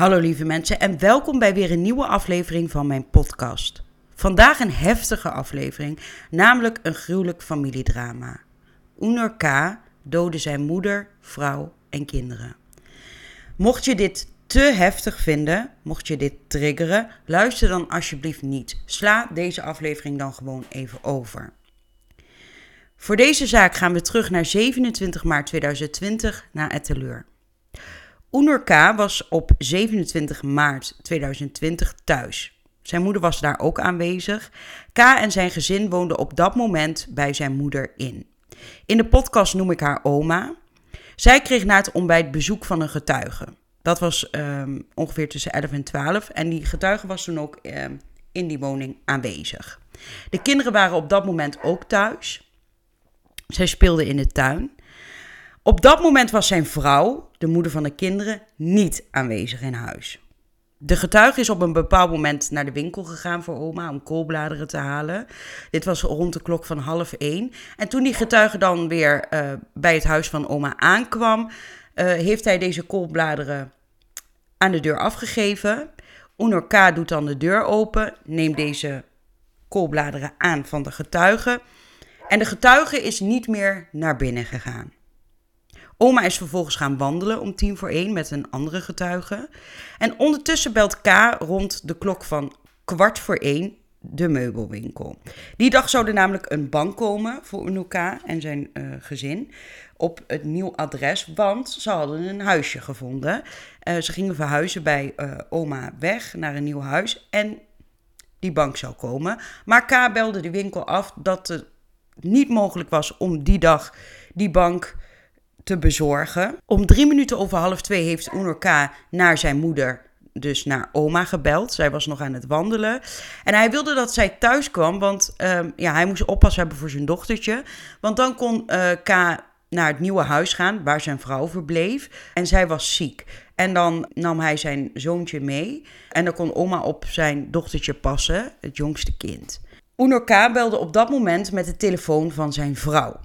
Hallo lieve mensen en welkom bij weer een nieuwe aflevering van mijn podcast. Vandaag een heftige aflevering, namelijk een gruwelijk familiedrama. Oener K. doodde zijn moeder, vrouw en kinderen. Mocht je dit te heftig vinden, mocht je dit triggeren, luister dan alsjeblieft niet. Sla deze aflevering dan gewoon even over. Voor deze zaak gaan we terug naar 27 maart 2020 naar Etteleur. Oener K. was op 27 maart 2020 thuis. Zijn moeder was daar ook aanwezig. K. en zijn gezin woonden op dat moment bij zijn moeder in. In de podcast noem ik haar oma. Zij kreeg na het ontbijt bezoek van een getuige. Dat was um, ongeveer tussen 11 en 12. En die getuige was toen ook um, in die woning aanwezig. De kinderen waren op dat moment ook thuis. Zij speelden in de tuin. Op dat moment was zijn vrouw, de moeder van de kinderen, niet aanwezig in huis. De getuige is op een bepaald moment naar de winkel gegaan voor oma om koolbladeren te halen. Dit was rond de klok van half één. En toen die getuige dan weer uh, bij het huis van oma aankwam, uh, heeft hij deze koolbladeren aan de deur afgegeven. Oenor K. doet dan de deur open, neemt deze koolbladeren aan van de getuige. En de getuige is niet meer naar binnen gegaan. Oma is vervolgens gaan wandelen om tien voor één met een andere getuige. En ondertussen belt K rond de klok van kwart voor één de meubelwinkel. Die dag zou er namelijk een bank komen voor Unuka en zijn uh, gezin op het nieuw adres, want ze hadden een huisje gevonden. Uh, ze gingen verhuizen bij uh, oma weg naar een nieuw huis en die bank zou komen. Maar K belde de winkel af dat het niet mogelijk was om die dag die bank te bezorgen. Om drie minuten over half twee heeft Oenor K. naar zijn moeder, dus naar oma, gebeld. Zij was nog aan het wandelen. En hij wilde dat zij thuis kwam, want um, ja, hij moest oppas hebben voor zijn dochtertje. Want dan kon uh, K. naar het nieuwe huis gaan, waar zijn vrouw verbleef. En zij was ziek. En dan nam hij zijn zoontje mee. En dan kon oma op zijn dochtertje passen, het jongste kind. Oenor K. belde op dat moment met de telefoon van zijn vrouw.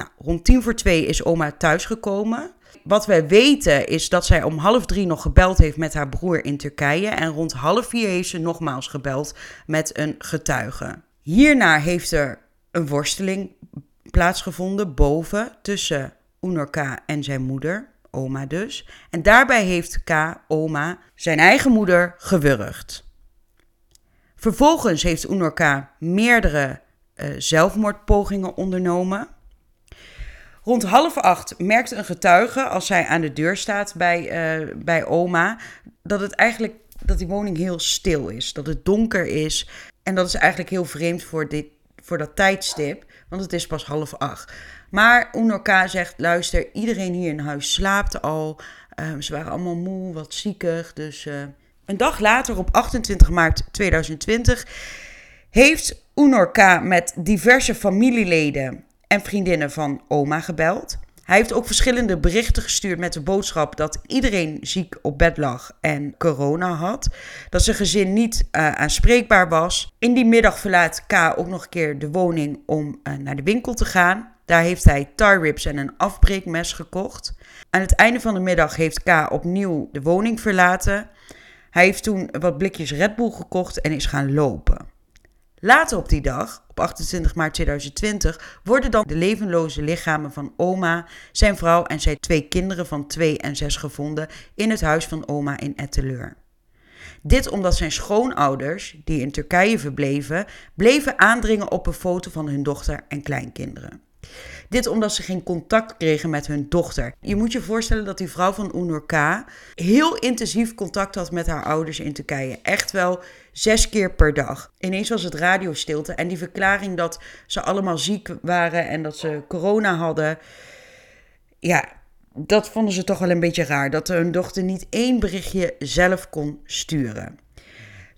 Nou, rond tien voor twee is oma thuisgekomen. Wat wij weten is dat zij om half drie nog gebeld heeft met haar broer in Turkije. En rond half vier heeft ze nogmaals gebeld met een getuige. Hierna heeft er een worsteling plaatsgevonden boven tussen Oenor en zijn moeder, oma dus. En daarbij heeft K. oma zijn eigen moeder gewurgd. Vervolgens heeft Oenor meerdere uh, zelfmoordpogingen ondernomen. Rond half acht merkt een getuige, als zij aan de deur staat bij, uh, bij oma, dat het eigenlijk dat die woning heel stil is. Dat het donker is. En dat is eigenlijk heel vreemd voor, dit, voor dat tijdstip, want het is pas half acht. Maar Unoka zegt: luister, iedereen hier in huis slaapt al. Uh, ze waren allemaal moe, wat ziekig. Dus uh... een dag later, op 28 maart 2020, heeft Unorka met diverse familieleden en vriendinnen van oma gebeld. Hij heeft ook verschillende berichten gestuurd met de boodschap dat iedereen ziek op bed lag en corona had. Dat zijn gezin niet uh, aanspreekbaar was. In die middag verlaat K ook nog een keer de woning om uh, naar de winkel te gaan. Daar heeft hij ribs en een afbreekmes gekocht. Aan het einde van de middag heeft K opnieuw de woning verlaten. Hij heeft toen wat blikjes Red Bull gekocht en is gaan lopen. Later op die dag, op 28 maart 2020, worden dan de levenloze lichamen van oma, zijn vrouw en zijn twee kinderen van 2 en 6 gevonden in het huis van oma in Etteleur. Dit omdat zijn schoonouders, die in Turkije verbleven, bleven aandringen op een foto van hun dochter en kleinkinderen. Dit omdat ze geen contact kregen met hun dochter. Je moet je voorstellen dat die vrouw van Unur K. heel intensief contact had met haar ouders in Turkije. Echt wel zes keer per dag. Ineens was het radiostilte en die verklaring dat ze allemaal ziek waren en dat ze corona hadden. Ja, dat vonden ze toch wel een beetje raar. Dat hun dochter niet één berichtje zelf kon sturen.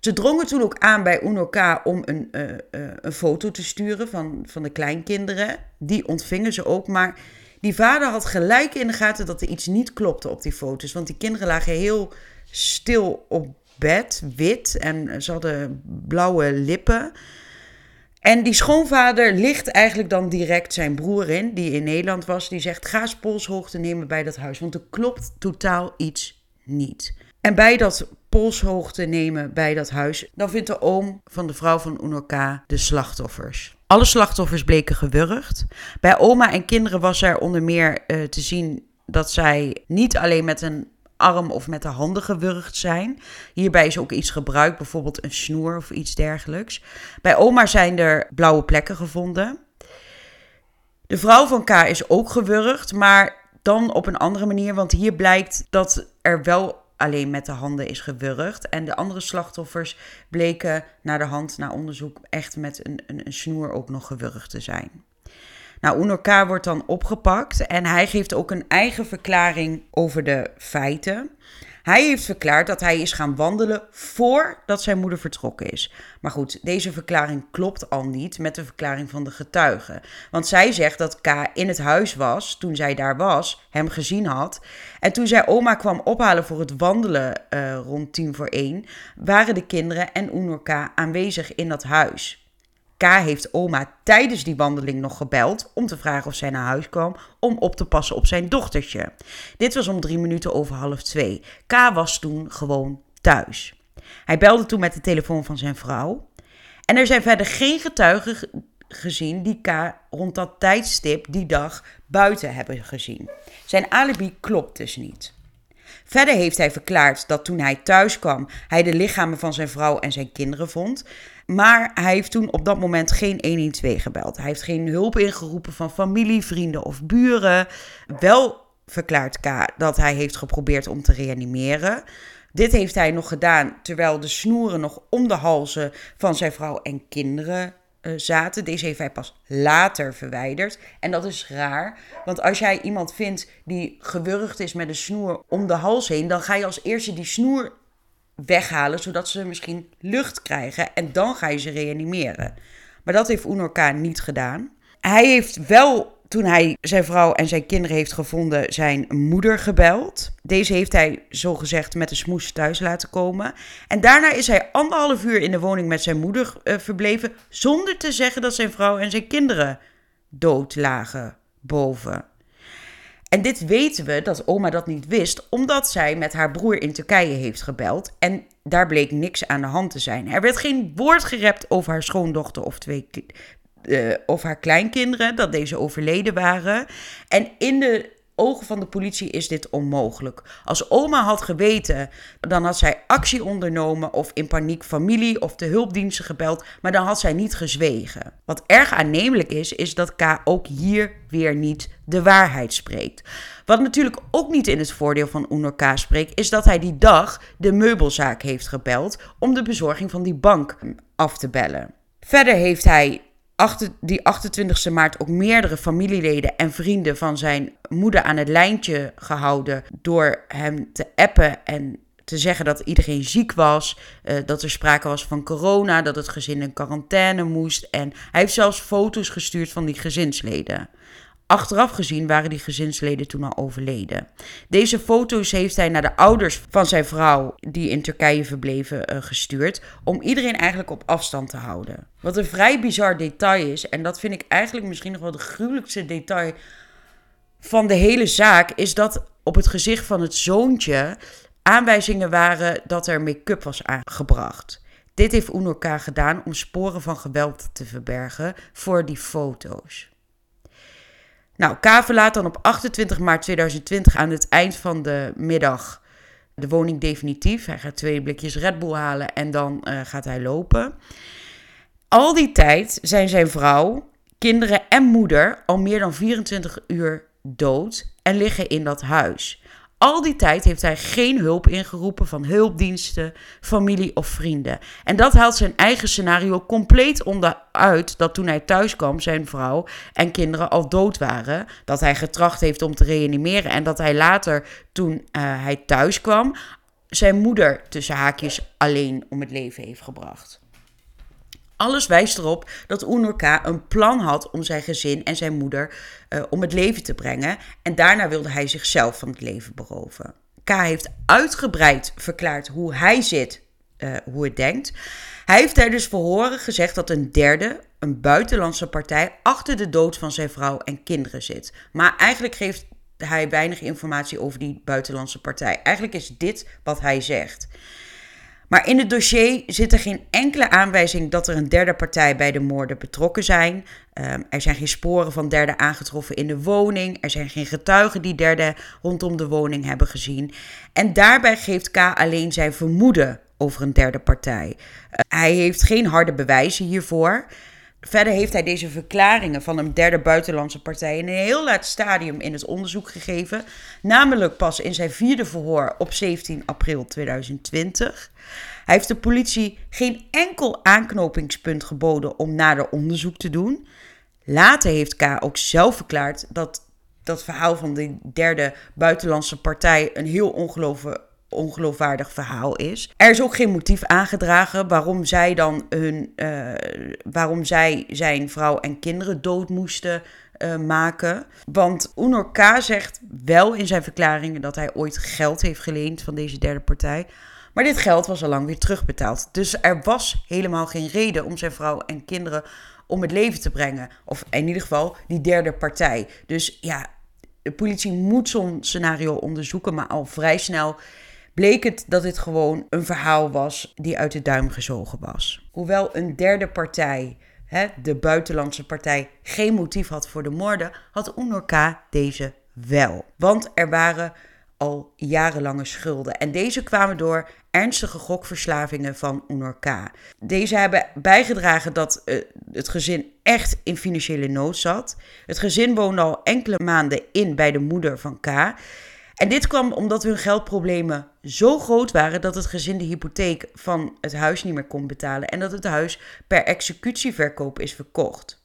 Ze drongen toen ook aan bij UNOK om een, uh, uh, een foto te sturen van, van de kleinkinderen. Die ontvingen ze ook, maar die vader had gelijk in de gaten dat er iets niet klopte op die foto's. Want die kinderen lagen heel stil op bed, wit, en ze hadden blauwe lippen. En die schoonvader ligt eigenlijk dan direct zijn broer in, die in Nederland was. Die zegt, ga eens polshoogte nemen bij dat huis, want er klopt totaal iets niet. En bij dat polshoogte nemen bij dat huis, dan vindt de oom van de vrouw van Unorka de slachtoffers. Alle slachtoffers bleken gewurgd. Bij oma en kinderen was er onder meer uh, te zien dat zij niet alleen met een arm of met de handen gewurgd zijn. Hierbij is ook iets gebruikt, bijvoorbeeld een snoer of iets dergelijks. Bij oma zijn er blauwe plekken gevonden. De vrouw van K is ook gewurgd, maar dan op een andere manier, want hier blijkt dat er wel alleen met de handen is gewurgd. En de andere slachtoffers bleken naar de hand, na onderzoek, echt met een, een, een snoer ook nog gewurgd te zijn. Nou, Unorka wordt dan opgepakt en hij geeft ook een eigen verklaring over de feiten. Hij heeft verklaard dat hij is gaan wandelen voordat zijn moeder vertrokken is. Maar goed, deze verklaring klopt al niet met de verklaring van de getuige. Want zij zegt dat K in het huis was toen zij daar was, hem gezien had. En toen zij oma kwam ophalen voor het wandelen uh, rond tien voor één, waren de kinderen en Unor K aanwezig in dat huis. K heeft oma tijdens die wandeling nog gebeld om te vragen of zij naar huis kwam om op te passen op zijn dochtertje. Dit was om drie minuten over half twee. K was toen gewoon thuis. Hij belde toen met de telefoon van zijn vrouw. En er zijn verder geen getuigen gezien die K rond dat tijdstip die dag buiten hebben gezien. Zijn alibi klopt dus niet. Verder heeft hij verklaard dat toen hij thuis kwam, hij de lichamen van zijn vrouw en zijn kinderen vond. Maar hij heeft toen op dat moment geen 112 gebeld. Hij heeft geen hulp ingeroepen van familie, vrienden of buren. Wel verklaart K dat hij heeft geprobeerd om te reanimeren. Dit heeft hij nog gedaan terwijl de snoeren nog om de halzen van zijn vrouw en kinderen zaten. Deze heeft hij pas later verwijderd. En dat is raar, want als jij iemand vindt die gewurgd is met een snoer om de hals heen, dan ga je als eerste die snoer weghalen, zodat ze misschien lucht krijgen en dan ga je ze reanimeren. Maar dat heeft Unorka niet gedaan. Hij heeft wel, toen hij zijn vrouw en zijn kinderen heeft gevonden, zijn moeder gebeld. Deze heeft hij zogezegd met de smoes thuis laten komen. En daarna is hij anderhalf uur in de woning met zijn moeder uh, verbleven, zonder te zeggen dat zijn vrouw en zijn kinderen dood lagen boven. En dit weten we dat oma dat niet wist, omdat zij met haar broer in Turkije heeft gebeld. En daar bleek niks aan de hand te zijn. Er werd geen woord gerept over haar schoondochter of, twee, uh, of haar kleinkinderen, dat deze overleden waren. En in de ogen van de politie is dit onmogelijk. Als oma had geweten, dan had zij actie ondernomen of in paniek familie of de hulpdiensten gebeld, maar dan had zij niet gezwegen. Wat erg aannemelijk is, is dat K ook hier weer niet de waarheid spreekt. Wat natuurlijk ook niet in het voordeel van Unor K spreekt, is dat hij die dag de meubelzaak heeft gebeld om de bezorging van die bank af te bellen. Verder heeft hij die 28 maart ook meerdere familieleden en vrienden van zijn moeder aan het lijntje gehouden door hem te appen en te zeggen dat iedereen ziek was, uh, dat er sprake was van corona, dat het gezin in quarantaine moest. En hij heeft zelfs foto's gestuurd van die gezinsleden. Achteraf gezien waren die gezinsleden toen al overleden. Deze foto's heeft hij naar de ouders van zijn vrouw, die in Turkije verbleven, uh, gestuurd. Om iedereen eigenlijk op afstand te houden. Wat een vrij bizar detail is, en dat vind ik eigenlijk misschien nog wel de gruwelijkste detail van de hele zaak, is dat op het gezicht van het zoontje aanwijzingen waren dat er make-up was aangebracht. Dit heeft Unorka gedaan om sporen van geweld te verbergen voor die foto's. Nou, K verlaat dan op 28 maart 2020 aan het eind van de middag de woning definitief. Hij gaat twee blikjes Red Bull halen en dan uh, gaat hij lopen. Al die tijd zijn zijn vrouw, kinderen en moeder al meer dan 24 uur dood en liggen in dat huis. Al die tijd heeft hij geen hulp ingeroepen van hulpdiensten, familie of vrienden. En dat haalt zijn eigen scenario compleet onderuit dat toen hij thuis kwam, zijn vrouw en kinderen al dood waren. Dat hij getracht heeft om te reanimeren en dat hij later, toen uh, hij thuis kwam, zijn moeder tussen haakjes alleen om het leven heeft gebracht. Alles wijst erop dat Unurka een plan had om zijn gezin en zijn moeder uh, om het leven te brengen. En daarna wilde hij zichzelf van het leven beroven. K heeft uitgebreid verklaard hoe hij zit, uh, hoe het denkt. Hij heeft tijdens verhoren gezegd dat een derde, een buitenlandse partij, achter de dood van zijn vrouw en kinderen zit. Maar eigenlijk geeft hij weinig informatie over die buitenlandse partij. Eigenlijk is dit wat hij zegt. Maar in het dossier zit er geen enkele aanwijzing dat er een derde partij bij de moorden betrokken zijn. Ehm, er zijn geen sporen van derden aangetroffen in de woning. Er zijn geen getuigen die derden rondom de woning hebben gezien. En daarbij geeft K alleen zijn vermoeden over een derde partij. Eh, hij heeft geen harde bewijzen hiervoor. Verder heeft hij deze verklaringen van een derde buitenlandse partij in een heel laat stadium in het onderzoek gegeven. Namelijk pas in zijn vierde verhoor op 17 april 2020. Hij heeft de politie geen enkel aanknopingspunt geboden om nader onderzoek te doen. Later heeft K ook zelf verklaard dat dat verhaal van de derde buitenlandse partij een heel ongelooflijk ongeloofwaardig verhaal is. Er is ook geen motief aangedragen waarom zij dan hun, uh, waarom zij zijn vrouw en kinderen dood moesten uh, maken. Want Unor K. zegt wel in zijn verklaringen dat hij ooit geld heeft geleend van deze derde partij. Maar dit geld was al lang weer terugbetaald. Dus er was helemaal geen reden om zijn vrouw en kinderen om het leven te brengen. Of in ieder geval die derde partij. Dus ja, de politie moet zo'n scenario onderzoeken, maar al vrij snel bleek het dat dit gewoon een verhaal was die uit de duim gezogen was. Hoewel een derde partij, hè, de buitenlandse partij, geen motief had voor de moorden, had Unor deze wel. Want er waren al jarenlange schulden. En deze kwamen door ernstige gokverslavingen van Unor Deze hebben bijgedragen dat uh, het gezin echt in financiële nood zat. Het gezin woonde al enkele maanden in bij de moeder van K. En dit kwam omdat hun geldproblemen zo groot waren dat het gezin de hypotheek van het huis niet meer kon betalen en dat het huis per executieverkoop is verkocht.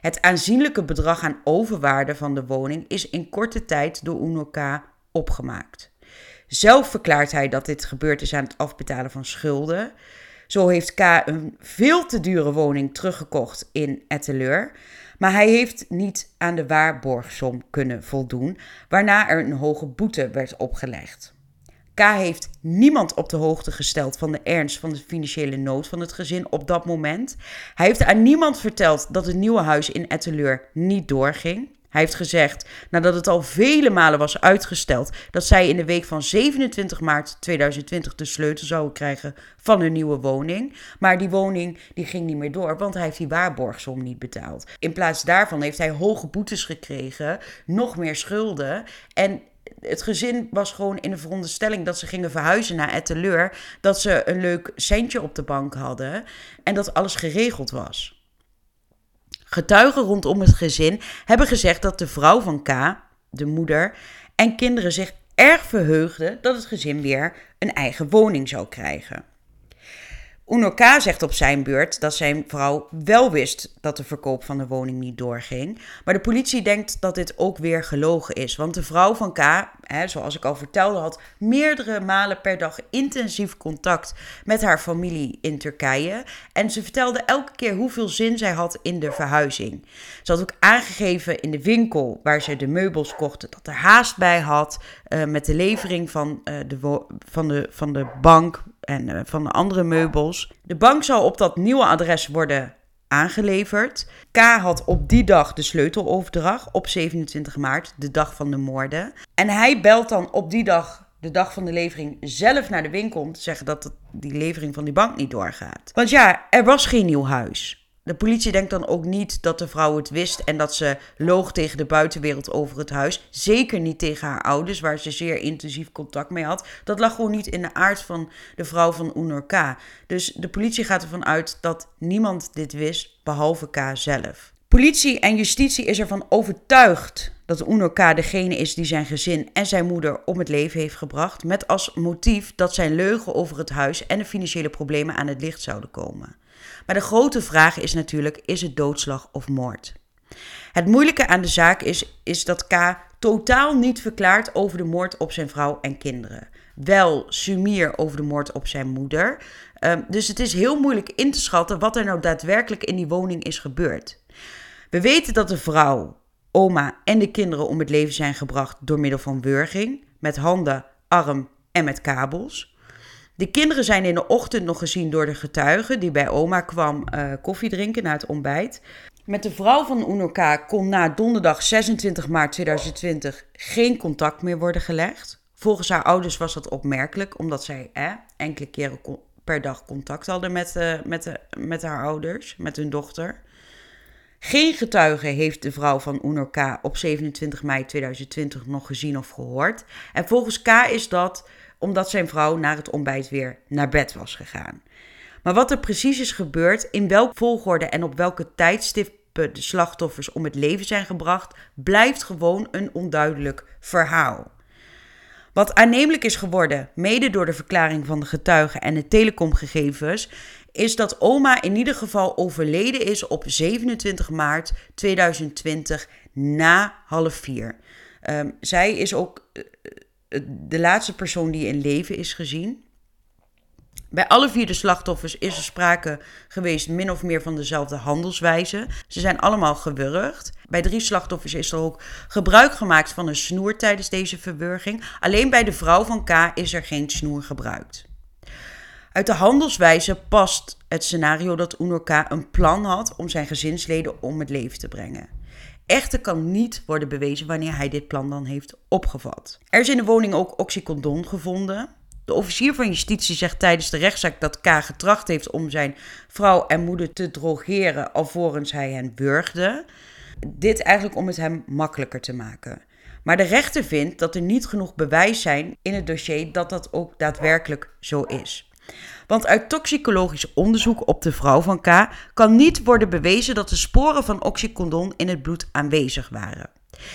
Het aanzienlijke bedrag aan overwaarde van de woning is in korte tijd door Unoka opgemaakt. Zelf verklaart hij dat dit gebeurd is aan het afbetalen van schulden. Zo heeft K een veel te dure woning teruggekocht in Etteleur. Maar hij heeft niet aan de waarborgsom kunnen voldoen, waarna er een hoge boete werd opgelegd. K heeft niemand op de hoogte gesteld van de ernst van de financiële nood van het gezin op dat moment. Hij heeft aan niemand verteld dat het nieuwe huis in Etteleur niet doorging. Hij heeft gezegd, nadat het al vele malen was uitgesteld, dat zij in de week van 27 maart 2020 de sleutel zouden krijgen van hun nieuwe woning. Maar die woning die ging niet meer door, want hij heeft die waarborgsom niet betaald. In plaats daarvan heeft hij hoge boetes gekregen, nog meer schulden. En het gezin was gewoon in de veronderstelling dat ze gingen verhuizen naar Etteleur. Dat ze een leuk centje op de bank hadden en dat alles geregeld was. Getuigen rondom het gezin hebben gezegd dat de vrouw van K, de moeder, en kinderen zich erg verheugden dat het gezin weer een eigen woning zou krijgen. Unoka zegt op zijn beurt dat zijn vrouw wel wist dat de verkoop van de woning niet doorging. Maar de politie denkt dat dit ook weer gelogen is. Want de vrouw van K, hè, zoals ik al vertelde, had meerdere malen per dag intensief contact met haar familie in Turkije. En ze vertelde elke keer hoeveel zin zij had in de verhuizing. Ze had ook aangegeven in de winkel waar ze de meubels kochten dat er haast bij had. Uh, met de levering van, uh, de, van, de, van de bank en uh, van de andere meubels. De bank zou op dat nieuwe adres worden aangeleverd. K had op die dag de sleuteloverdracht op 27 maart, de dag van de moorden. En hij belt dan op die dag, de dag van de levering, zelf naar de winkel om te zeggen dat die levering van die bank niet doorgaat. Want ja, er was geen nieuw huis. De politie denkt dan ook niet dat de vrouw het wist en dat ze loog tegen de buitenwereld over het huis. Zeker niet tegen haar ouders, waar ze zeer intensief contact mee had. Dat lag gewoon niet in de aard van de vrouw van Unor K. Dus de politie gaat ervan uit dat niemand dit wist, behalve K zelf. Politie en justitie is ervan overtuigd dat Unor K degene is die zijn gezin en zijn moeder om het leven heeft gebracht, met als motief dat zijn leugen over het huis en de financiële problemen aan het licht zouden komen. Maar de grote vraag is natuurlijk: is het doodslag of moord? Het moeilijke aan de zaak is, is dat K totaal niet verklaart over de moord op zijn vrouw en kinderen. Wel sumier over de moord op zijn moeder. Um, dus het is heel moeilijk in te schatten wat er nou daadwerkelijk in die woning is gebeurd. We weten dat de vrouw, oma en de kinderen om het leven zijn gebracht door middel van wurging, met handen, arm en met kabels. De kinderen zijn in de ochtend nog gezien door de getuigen die bij oma kwam uh, koffie drinken na het ontbijt. Met de vrouw van Unoka kon na donderdag 26 maart 2020 geen contact meer worden gelegd. Volgens haar ouders was dat opmerkelijk, omdat zij eh, enkele keren per dag contact hadden met, uh, met, de, met haar ouders, met hun dochter. Geen getuige heeft de vrouw van Unoka op 27 mei 2020 nog gezien of gehoord. En volgens K is dat omdat zijn vrouw na het ontbijt weer naar bed was gegaan. Maar wat er precies is gebeurd, in welke volgorde en op welke tijdstippen de slachtoffers om het leven zijn gebracht, blijft gewoon een onduidelijk verhaal. Wat aannemelijk is geworden, mede door de verklaring van de getuigen en de telecomgegevens, is dat oma in ieder geval overleden is op 27 maart 2020 na half vier. Um, zij is ook eh, de laatste persoon die in leven is gezien. Bij alle vier de slachtoffers is er sprake geweest min of meer van dezelfde handelswijze. Ze zijn allemaal gewurgd. Bij drie slachtoffers is er ook gebruik gemaakt van een snoer tijdens deze verwurging. Alleen bij de vrouw van K is er geen snoer gebruikt. Uit de handelswijze past het scenario dat K een plan had om zijn gezinsleden om het leven te brengen. Echter kan niet worden bewezen wanneer hij dit plan dan heeft opgevat. Er is in de woning ook oxycodon gevonden. De officier van justitie zegt tijdens de rechtszaak dat K getracht heeft om zijn vrouw en moeder te drogeren alvorens hij hen wurgde. Dit eigenlijk om het hem makkelijker te maken. Maar de rechter vindt dat er niet genoeg bewijs zijn in het dossier dat dat ook daadwerkelijk zo is. Want uit toxicologisch onderzoek op de vrouw van K kan niet worden bewezen dat de sporen van oxycodon in het bloed aanwezig waren.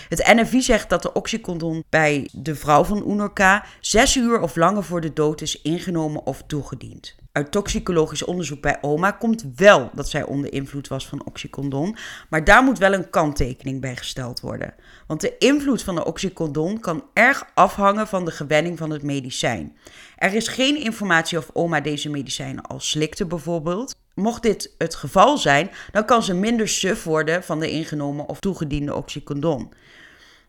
Het NFI zegt dat de oxycodon bij de vrouw van Oener K zes uur of langer voor de dood is ingenomen of toegediend. Uit toxicologisch onderzoek bij oma komt wel dat zij onder invloed was van oxycodon, maar daar moet wel een kanttekening bij gesteld worden. Want de invloed van de oxycodon kan erg afhangen van de gewenning van het medicijn. Er is geen informatie of oma deze medicijnen al slikte bijvoorbeeld. Mocht dit het geval zijn, dan kan ze minder suf worden van de ingenomen of toegediende oxycodon.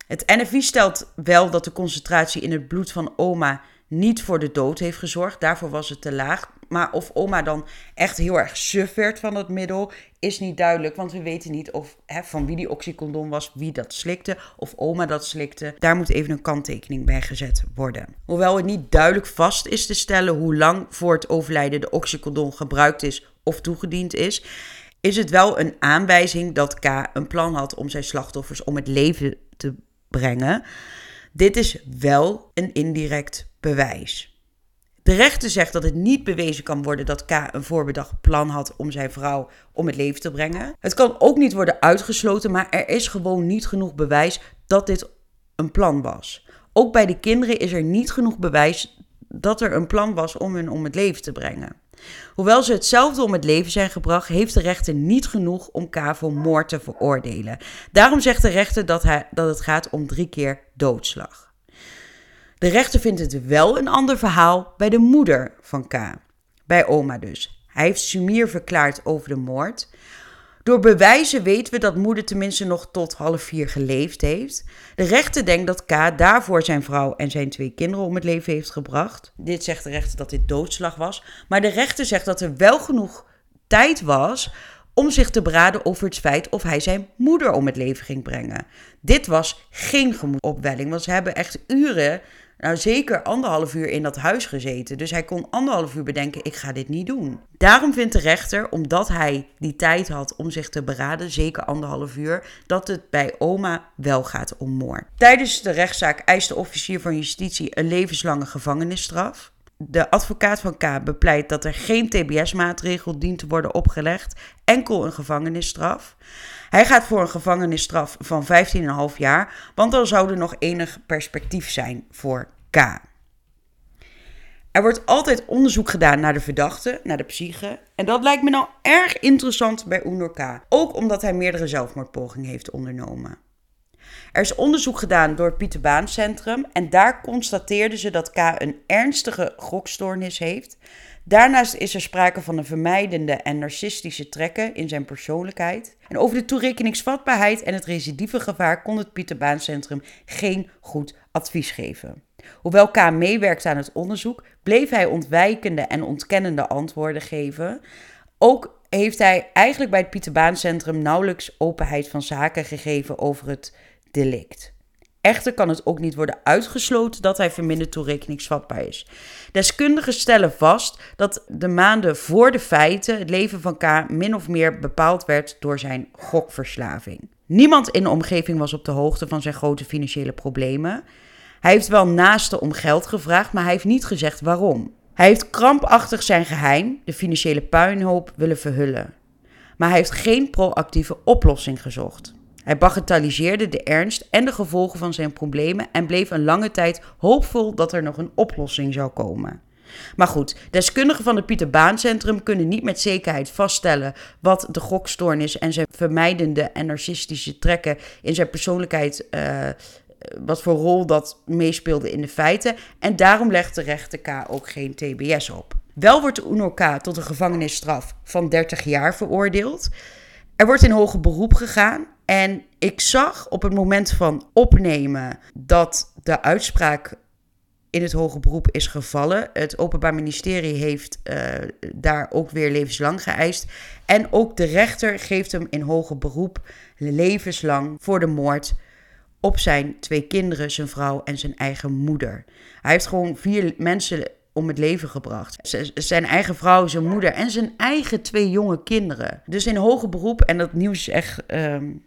Het NFI stelt wel dat de concentratie in het bloed van oma niet voor de dood heeft gezorgd. Daarvoor was het te laag. Maar of oma dan echt heel erg suf werd van het middel, is niet duidelijk. Want we weten niet of hè, van wie die oxycodon was, wie dat slikte, of oma dat slikte. Daar moet even een kanttekening bij gezet worden. Hoewel het niet duidelijk vast is te stellen hoe lang voor het overlijden de oxycodon gebruikt is of toegediend is, is het wel een aanwijzing dat K een plan had om zijn slachtoffers om het leven te brengen. Dit is wel een indirect bewijs. De rechter zegt dat het niet bewezen kan worden dat K een voorbedacht plan had om zijn vrouw om het leven te brengen. Het kan ook niet worden uitgesloten, maar er is gewoon niet genoeg bewijs dat dit een plan was. Ook bij de kinderen is er niet genoeg bewijs dat er een plan was om hun om het leven te brengen. Hoewel ze hetzelfde om het leven zijn gebracht, heeft de rechter niet genoeg om K voor moord te veroordelen. Daarom zegt de rechter dat, hij, dat het gaat om drie keer doodslag. De rechter vindt het wel een ander verhaal bij de moeder van K. Bij oma dus. Hij heeft Sumir verklaard over de moord. Door bewijzen weten we dat moeder tenminste nog tot half vier geleefd heeft. De rechter denkt dat K daarvoor zijn vrouw en zijn twee kinderen om het leven heeft gebracht. Dit zegt de rechter dat dit doodslag was. Maar de rechter zegt dat er wel genoeg tijd was om zich te beraden over het feit of hij zijn moeder om het leven ging brengen. Dit was geen gemoedopwelling, want ze hebben echt uren nou zeker anderhalf uur in dat huis gezeten. Dus hij kon anderhalf uur bedenken, ik ga dit niet doen. Daarom vindt de rechter, omdat hij die tijd had om zich te beraden, zeker anderhalf uur, dat het bij oma wel gaat om moord. Tijdens de rechtszaak eist de officier van justitie een levenslange gevangenisstraf. De advocaat van K bepleit dat er geen TBS-maatregel dient te worden opgelegd, enkel een gevangenisstraf. Hij gaat voor een gevangenisstraf van 15,5 jaar, want dan zou er nog enig perspectief zijn voor K. Er wordt altijd onderzoek gedaan naar de verdachte, naar de psyche. En dat lijkt me nou erg interessant bij Unor K. Ook omdat hij meerdere zelfmoordpogingen heeft ondernomen. Er is onderzoek gedaan door het Pieter Baan Centrum en daar constateerden ze dat K een ernstige gokstoornis heeft. Daarnaast is er sprake van een vermijdende en narcistische trekken in zijn persoonlijkheid. En over de toerekeningsvatbaarheid en het recidivegevaar kon het Pieter Baan Centrum geen goed advies geven. Hoewel K meewerkte aan het onderzoek, bleef hij ontwijkende en ontkennende antwoorden geven. Ook heeft hij eigenlijk bij het Pieterbaancentrum nauwelijks openheid van zaken gegeven over het delict. Echter kan het ook niet worden uitgesloten dat hij verminderd toerekeningsvatbaar is. Deskundigen stellen vast dat de maanden voor de feiten het leven van K min of meer bepaald werd door zijn gokverslaving. Niemand in de omgeving was op de hoogte van zijn grote financiële problemen. Hij heeft wel naasten om geld gevraagd, maar hij heeft niet gezegd waarom. Hij heeft krampachtig zijn geheim, de financiële puinhoop, willen verhullen. Maar hij heeft geen proactieve oplossing gezocht. Hij bagatelliseerde de ernst en de gevolgen van zijn problemen en bleef een lange tijd hoopvol dat er nog een oplossing zou komen. Maar goed, deskundigen van het Pieter Baan Centrum kunnen niet met zekerheid vaststellen wat de gokstoornis en zijn vermijdende en narcistische trekken in zijn persoonlijkheid, uh, wat voor rol dat meespeelde in de feiten. En daarom legt de rechter K ook geen TBS op. Wel wordt UNO K tot een gevangenisstraf van 30 jaar veroordeeld. Er wordt in hoger beroep gegaan. En ik zag op het moment van opnemen dat de uitspraak in het hoger beroep is gevallen. Het Openbaar Ministerie heeft uh, daar ook weer levenslang geëist. En ook de rechter geeft hem in hoger beroep levenslang voor de moord op zijn twee kinderen, zijn vrouw en zijn eigen moeder. Hij heeft gewoon vier mensen om het leven gebracht. zijn eigen vrouw, zijn moeder en zijn eigen twee jonge kinderen. Dus in hoger beroep, en dat nieuws is echt um,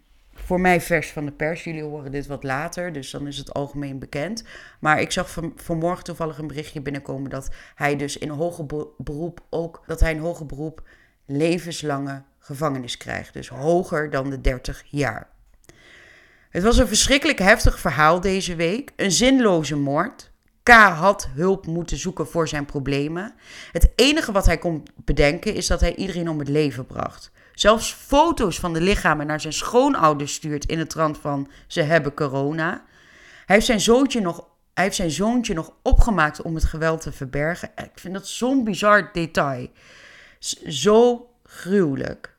voor mij vers van de pers. Jullie horen dit wat later, dus dan is het algemeen bekend. Maar ik zag van, vanmorgen toevallig een berichtje binnenkomen dat hij dus in hoger beroep ook, dat hij in hoger beroep levenslange gevangenis krijgt. Dus hoger dan de 30 jaar. Het was een verschrikkelijk heftig verhaal deze week. Een zinloze moord. K had hulp moeten zoeken voor zijn problemen. Het enige wat hij kon bedenken is dat hij iedereen om het leven bracht. Zelfs foto's van de lichamen naar zijn schoonouders stuurt in het trant van ze hebben corona. Hij heeft zijn zoontje nog, hij heeft zijn zoontje nog opgemaakt om het geweld te verbergen. Ik vind dat zo'n bizar detail. Zo gruwelijk.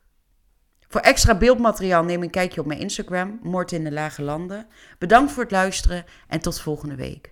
Voor extra beeldmateriaal neem een kijkje op mijn Instagram, Moord in de Lage Landen. Bedankt voor het luisteren en tot volgende week.